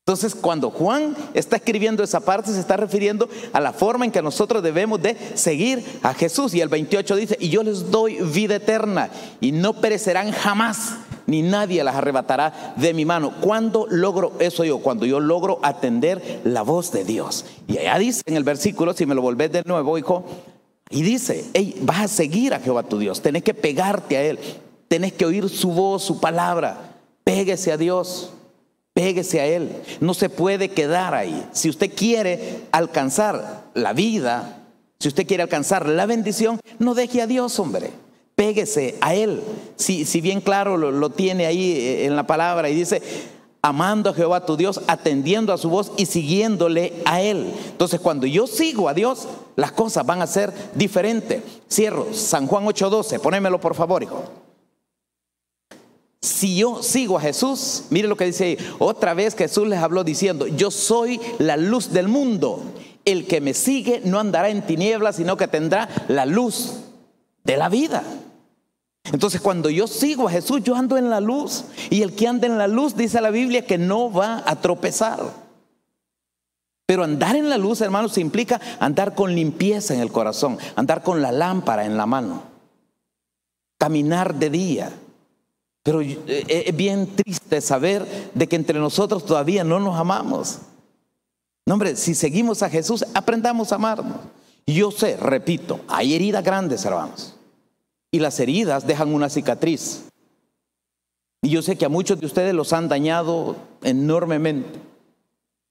Entonces, cuando Juan está escribiendo esa parte, se está refiriendo a la forma en que nosotros debemos de seguir a Jesús. Y el 28 dice, y yo les doy vida eterna y no perecerán jamás, ni nadie las arrebatará de mi mano. ¿Cuándo logro eso yo? Cuando yo logro atender la voz de Dios. Y allá dice en el versículo, si me lo volvés de nuevo, hijo, y dice, hey, vas a seguir a Jehová tu Dios, tenés que pegarte a Él, tenés que oír su voz, su palabra, péguese a Dios. Péguese a Él. No se puede quedar ahí. Si usted quiere alcanzar la vida, si usted quiere alcanzar la bendición, no deje a Dios, hombre. Péguese a Él. Si, bien claro lo, lo tiene ahí eh, en la palabra y dice, amando a Jehová tu Dios, atendiendo a su voz y siguiéndole a Él. Entonces, cuando yo sigo a Dios, las cosas van a ser diferentes. Cierro, San Juan 8:12, ponémelo por favor, hijo. Si yo sigo a Jesús, mire lo que dice ahí. Otra vez Jesús les habló diciendo, yo soy la luz del mundo. El que me sigue no andará en tinieblas, sino que tendrá la luz de la vida. Entonces cuando yo sigo a Jesús, yo ando en la luz. Y el que anda en la luz, dice la Biblia, que no va a tropezar. Pero andar en la luz, hermanos, implica andar con limpieza en el corazón, andar con la lámpara en la mano, caminar de día pero eh, eh, es bien triste saber de que entre nosotros todavía no nos amamos. No, hombre, si seguimos a Jesús, aprendamos a amarnos. Yo sé, repito, hay heridas grandes, hermanos. Y las heridas dejan una cicatriz. Y yo sé que a muchos de ustedes los han dañado enormemente.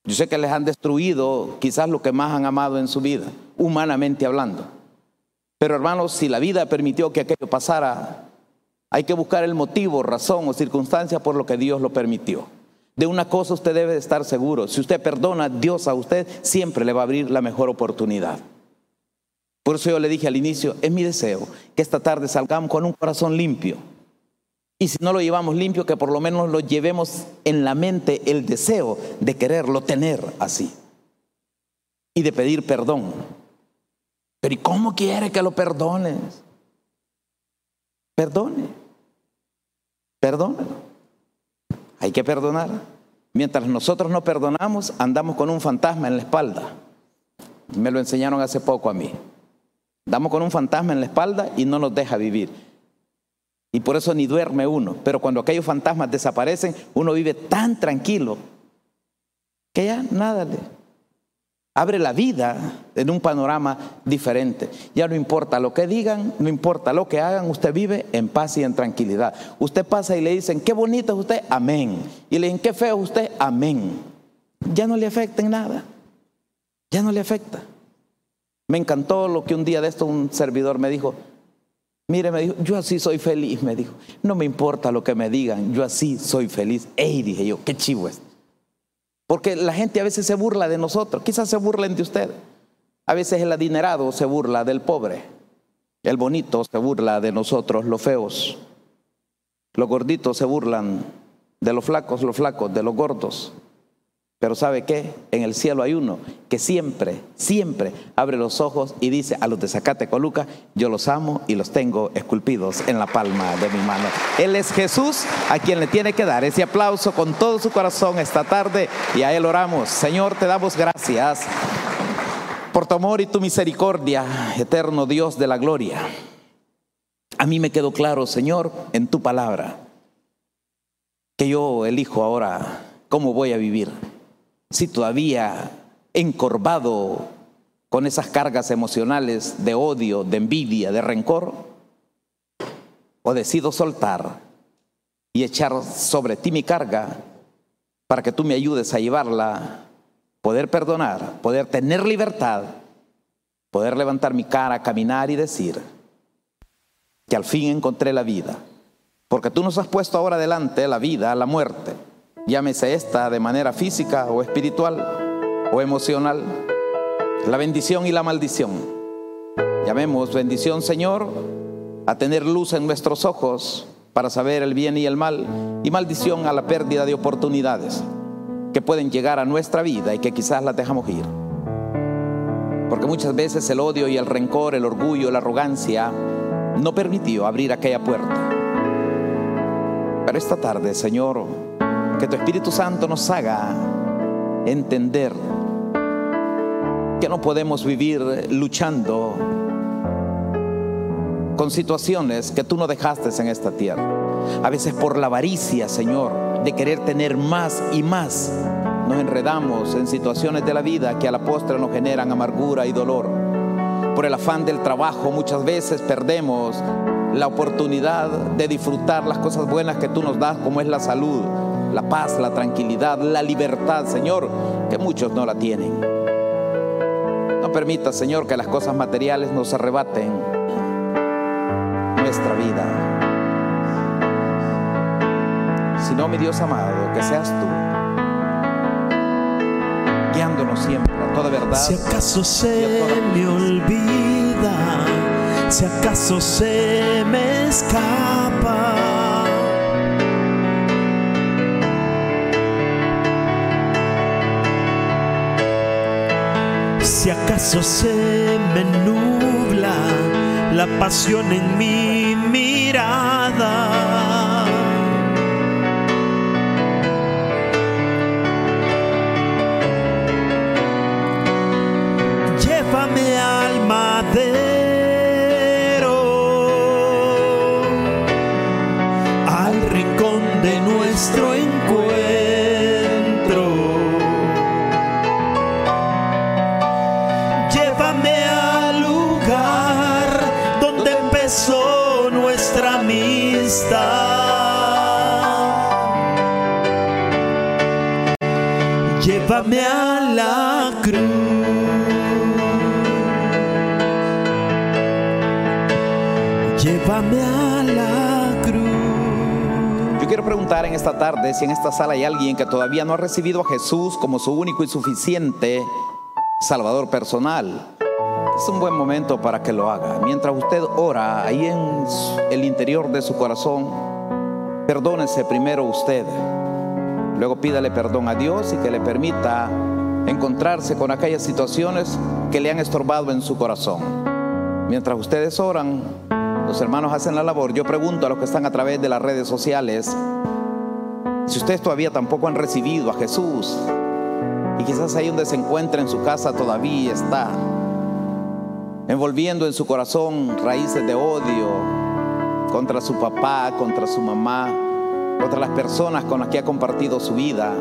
Yo sé que les han destruido quizás lo que más han amado en su vida, humanamente hablando. Pero hermanos, si la vida permitió que aquello pasara, hay que buscar el motivo, razón o circunstancia por lo que Dios lo permitió. De una cosa usted debe de estar seguro. Si usted perdona, Dios a usted siempre le va a abrir la mejor oportunidad. Por eso yo le dije al inicio, es mi deseo que esta tarde salgamos con un corazón limpio. Y si no lo llevamos limpio, que por lo menos lo llevemos en la mente el deseo de quererlo tener así. Y de pedir perdón. Pero ¿y cómo quiere que lo perdones? Perdone. Perdónalo. Hay que perdonar. Mientras nosotros no perdonamos, andamos con un fantasma en la espalda. Me lo enseñaron hace poco a mí. Andamos con un fantasma en la espalda y no nos deja vivir. Y por eso ni duerme uno. Pero cuando aquellos fantasmas desaparecen, uno vive tan tranquilo que ya nada le, abre la vida en un panorama diferente. Ya no importa lo que digan, no importa lo que hagan, usted vive en paz y en tranquilidad. Usted pasa y le dicen, qué bonito es usted, amén. Y le dicen, qué feo es usted, amén. Ya no le afecta en nada. Ya no le afecta. Me encantó lo que un día de esto un servidor me dijo. Mire, me dijo, yo así soy feliz, me dijo. No me importa lo que me digan, yo así soy feliz. Ey, dije yo, qué chivo es. Porque la gente a veces se burla de nosotros, quizás se burlen de usted. A veces el adinerado se burla del pobre. El bonito se burla de nosotros, los feos. Los gorditos se burlan de los flacos, los flacos, de los gordos. Pero ¿sabe qué? En el cielo hay uno que siempre, siempre abre los ojos y dice a los de Zacate Coluca, yo los amo y los tengo esculpidos en la palma de mi mano. Él es Jesús a quien le tiene que dar ese aplauso con todo su corazón esta tarde y a Él oramos. Señor, te damos gracias por tu amor y tu misericordia, eterno Dios de la gloria. A mí me quedó claro, Señor, en tu palabra, que yo elijo ahora cómo voy a vivir si todavía encorvado con esas cargas emocionales de odio, de envidia, de rencor, o decido soltar y echar sobre ti mi carga para que tú me ayudes a llevarla, poder perdonar, poder tener libertad, poder levantar mi cara, caminar y decir que al fin encontré la vida. Porque tú nos has puesto ahora delante la vida, la muerte, llámese esta de manera física o espiritual o emocional, la bendición y la maldición. Llamemos bendición, Señor, a tener luz en nuestros ojos para saber el bien y el mal, y maldición a la pérdida de oportunidades que pueden llegar a nuestra vida y que quizás las dejamos ir. Porque muchas veces el odio y el rencor, el orgullo, la arrogancia no permitió abrir aquella puerta. Pero esta tarde, Señor, que tu Espíritu Santo nos haga entender que no podemos vivir luchando con situaciones que tú no dejaste en esta tierra. A veces por la avaricia, Señor, de querer tener más y más, nos enredamos en situaciones de la vida que a la postre nos generan amargura y dolor. Por el afán del trabajo muchas veces perdemos la oportunidad de disfrutar las cosas buenas que tú nos das, como es la salud, la paz, la tranquilidad, la libertad, Señor, que muchos no la tienen. No permita, Señor, que las cosas materiales nos arrebaten nuestra vida. Sino, mi Dios amado, que seas tú guiándonos siempre a toda verdad. Si acaso se me olvida, si acaso se me escapa. Si acaso se me nubla la pasión en mi mirada. Llévame al Llévame a la cruz. Llévame a la cruz. Yo quiero preguntar en esta tarde si en esta sala hay alguien que todavía no ha recibido a Jesús como su único y suficiente Salvador personal. Es un buen momento para que lo haga. Mientras usted ora ahí en el interior de su corazón, perdónese primero usted. Luego pídale perdón a Dios y que le permita encontrarse con aquellas situaciones que le han estorbado en su corazón. Mientras ustedes oran, los hermanos hacen la labor. Yo pregunto a los que están a través de las redes sociales, si ustedes todavía tampoco han recibido a Jesús y quizás ahí donde se encuentra en su casa todavía está envolviendo en su corazón raíces de odio contra su papá, contra su mamá, contra las personas con las que ha compartido su vida,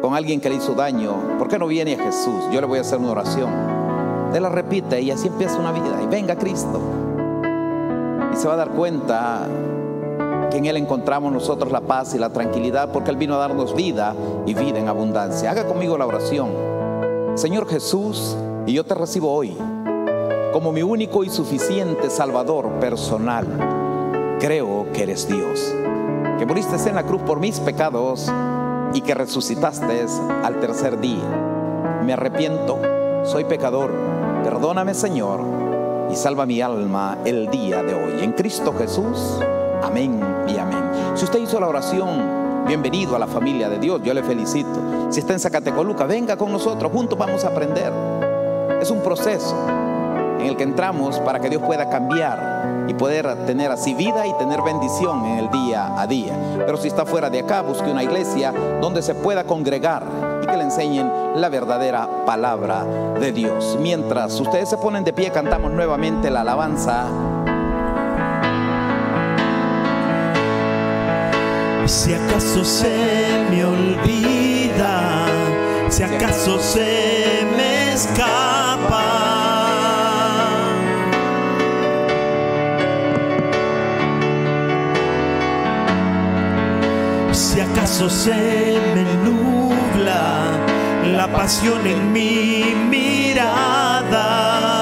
con alguien que le hizo daño, ¿por qué no viene a Jesús? Yo le voy a hacer una oración. Él la repite y así empieza una vida. Y venga Cristo. Y se va a dar cuenta que en Él encontramos nosotros la paz y la tranquilidad porque Él vino a darnos vida y vida en abundancia. Haga conmigo la oración. Señor Jesús, y yo te recibo hoy como mi único y suficiente Salvador personal. Creo que eres Dios, que moriste en la cruz por mis pecados y que resucitaste al tercer día. Me arrepiento, soy pecador. Perdóname, Señor, y salva mi alma el día de hoy. En Cristo Jesús. Amén y amén. Si usted hizo la oración, bienvenido a la familia de Dios. Yo le felicito. Si está en Zacatecoluca, venga con nosotros. Juntos vamos a aprender. Es un proceso en el que entramos para que Dios pueda cambiar y poder tener así vida y tener bendición en el día a día. Pero si está fuera de acá, busque una iglesia donde se pueda congregar y que le enseñen la verdadera palabra de Dios. Mientras ustedes se ponen de pie, cantamos nuevamente la alabanza. Si acaso se me olvida, si acaso se me escapa. Acaso se me nubla la pasión en mi mirada.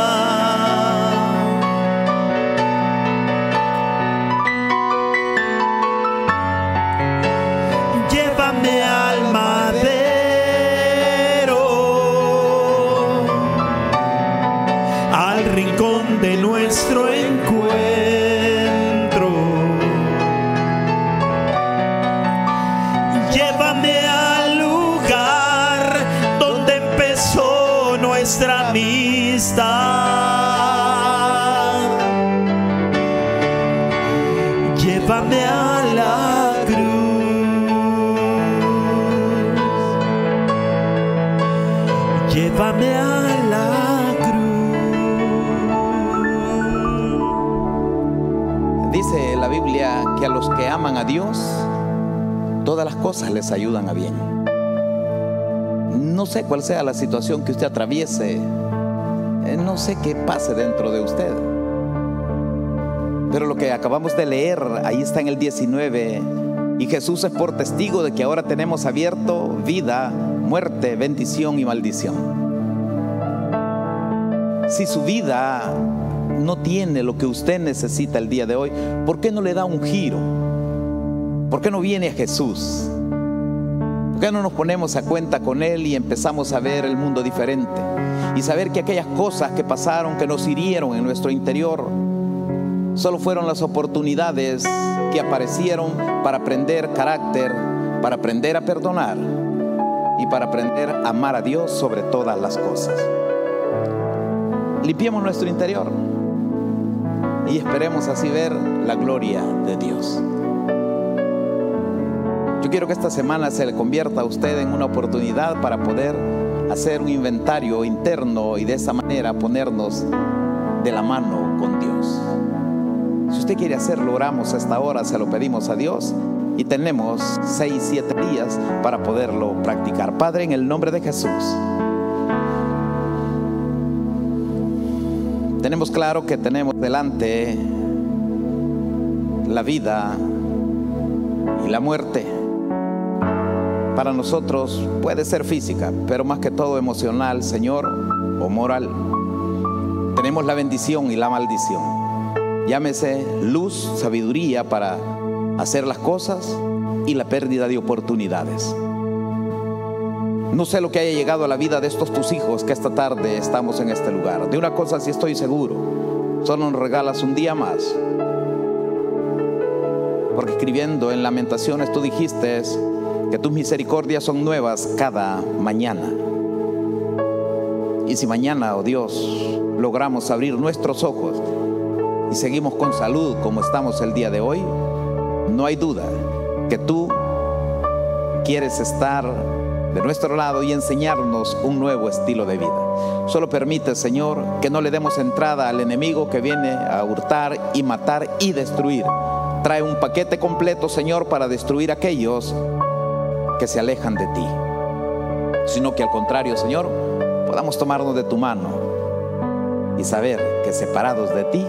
Las cosas les ayudan a bien. No sé cuál sea la situación que usted atraviese, eh, no sé qué pase dentro de usted. Pero lo que acabamos de leer, ahí está en el 19, y Jesús es por testigo de que ahora tenemos abierto vida, muerte, bendición y maldición. Si su vida no tiene lo que usted necesita el día de hoy, ¿por qué no le da un giro? ¿Por qué no viene Jesús? ¿Por qué no nos ponemos a cuenta con Él y empezamos a ver el mundo diferente? Y saber que aquellas cosas que pasaron, que nos hirieron en nuestro interior, solo fueron las oportunidades que aparecieron para aprender carácter, para aprender a perdonar y para aprender a amar a Dios sobre todas las cosas. Limpiemos nuestro interior y esperemos así ver la gloria de Dios. Quiero que esta semana se le convierta a usted en una oportunidad para poder hacer un inventario interno y de esa manera ponernos de la mano con Dios. Si usted quiere hacerlo, oramos a esta hora, se lo pedimos a Dios y tenemos seis, siete días para poderlo practicar. Padre, en el nombre de Jesús. Tenemos claro que tenemos delante la vida y la muerte. Para nosotros puede ser física, pero más que todo emocional, Señor, o moral. Tenemos la bendición y la maldición. Llámese luz, sabiduría para hacer las cosas y la pérdida de oportunidades. No sé lo que haya llegado a la vida de estos tus hijos que esta tarde estamos en este lugar. De una cosa sí estoy seguro, solo nos regalas un día más. Porque escribiendo en Lamentaciones tú dijiste que tus misericordias son nuevas cada mañana. Y si mañana, oh Dios, logramos abrir nuestros ojos y seguimos con salud como estamos el día de hoy, no hay duda que tú quieres estar de nuestro lado y enseñarnos un nuevo estilo de vida. Solo permite, Señor, que no le demos entrada al enemigo que viene a hurtar y matar y destruir. Trae un paquete completo, Señor, para destruir aquellos que se alejan de ti. Sino que al contrario, Señor, podamos tomarnos de tu mano y saber que separados de ti,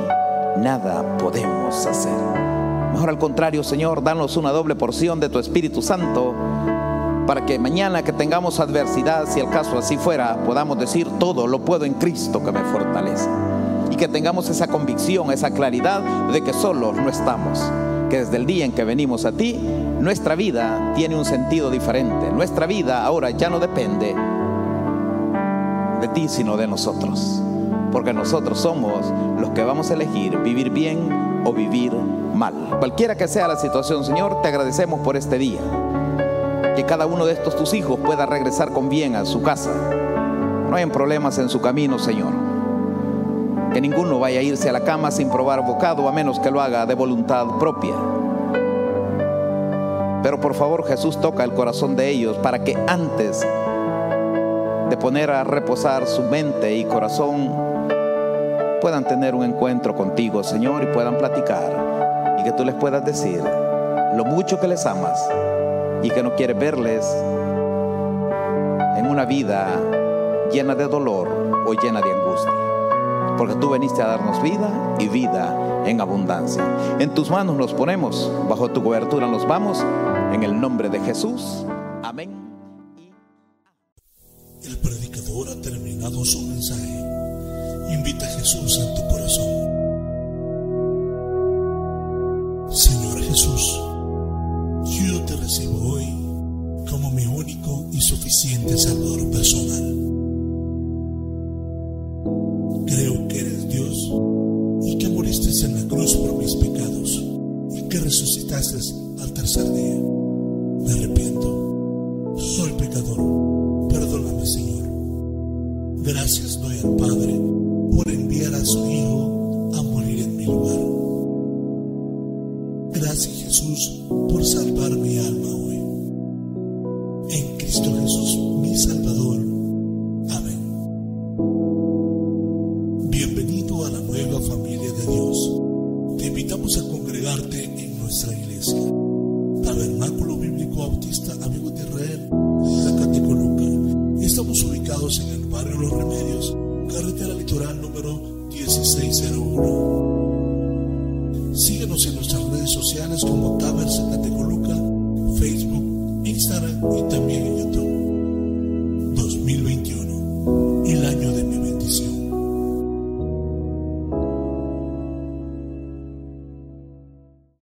nada podemos hacer. Mejor al contrario, Señor, danos una doble porción de tu Espíritu Santo para que mañana que tengamos adversidad, si el caso así fuera, podamos decir todo lo puedo en Cristo que me fortalece. Y que tengamos esa convicción, esa claridad de que solos no estamos. Que desde el día en que venimos a ti, nuestra vida tiene un sentido diferente. Nuestra vida ahora ya no depende de ti, sino de nosotros. Porque nosotros somos los que vamos a elegir vivir bien o vivir mal. Cualquiera que sea la situación, Señor, te agradecemos por este día que cada uno de estos tus hijos pueda regresar con bien a su casa. No hayan problemas en su camino, Señor. Que ninguno vaya a irse a la cama sin probar bocado, a menos que lo haga de voluntad propia. Pero por favor, Jesús toca el corazón de ellos para que antes de poner a reposar su mente y corazón, puedan tener un encuentro contigo, Señor, y puedan platicar. Y que tú les puedas decir lo mucho que les amas y que no quiere verles en una vida llena de dolor o llena de angustia. Porque tú veniste a darnos vida y vida en abundancia. En tus manos nos ponemos, bajo tu cobertura nos vamos, en el nombre de Jesús. Amén. El predicador ha terminado su mensaje. Invita a Jesús en tu corazón. Señor Jesús, yo te recibo hoy como mi único y suficiente Salvador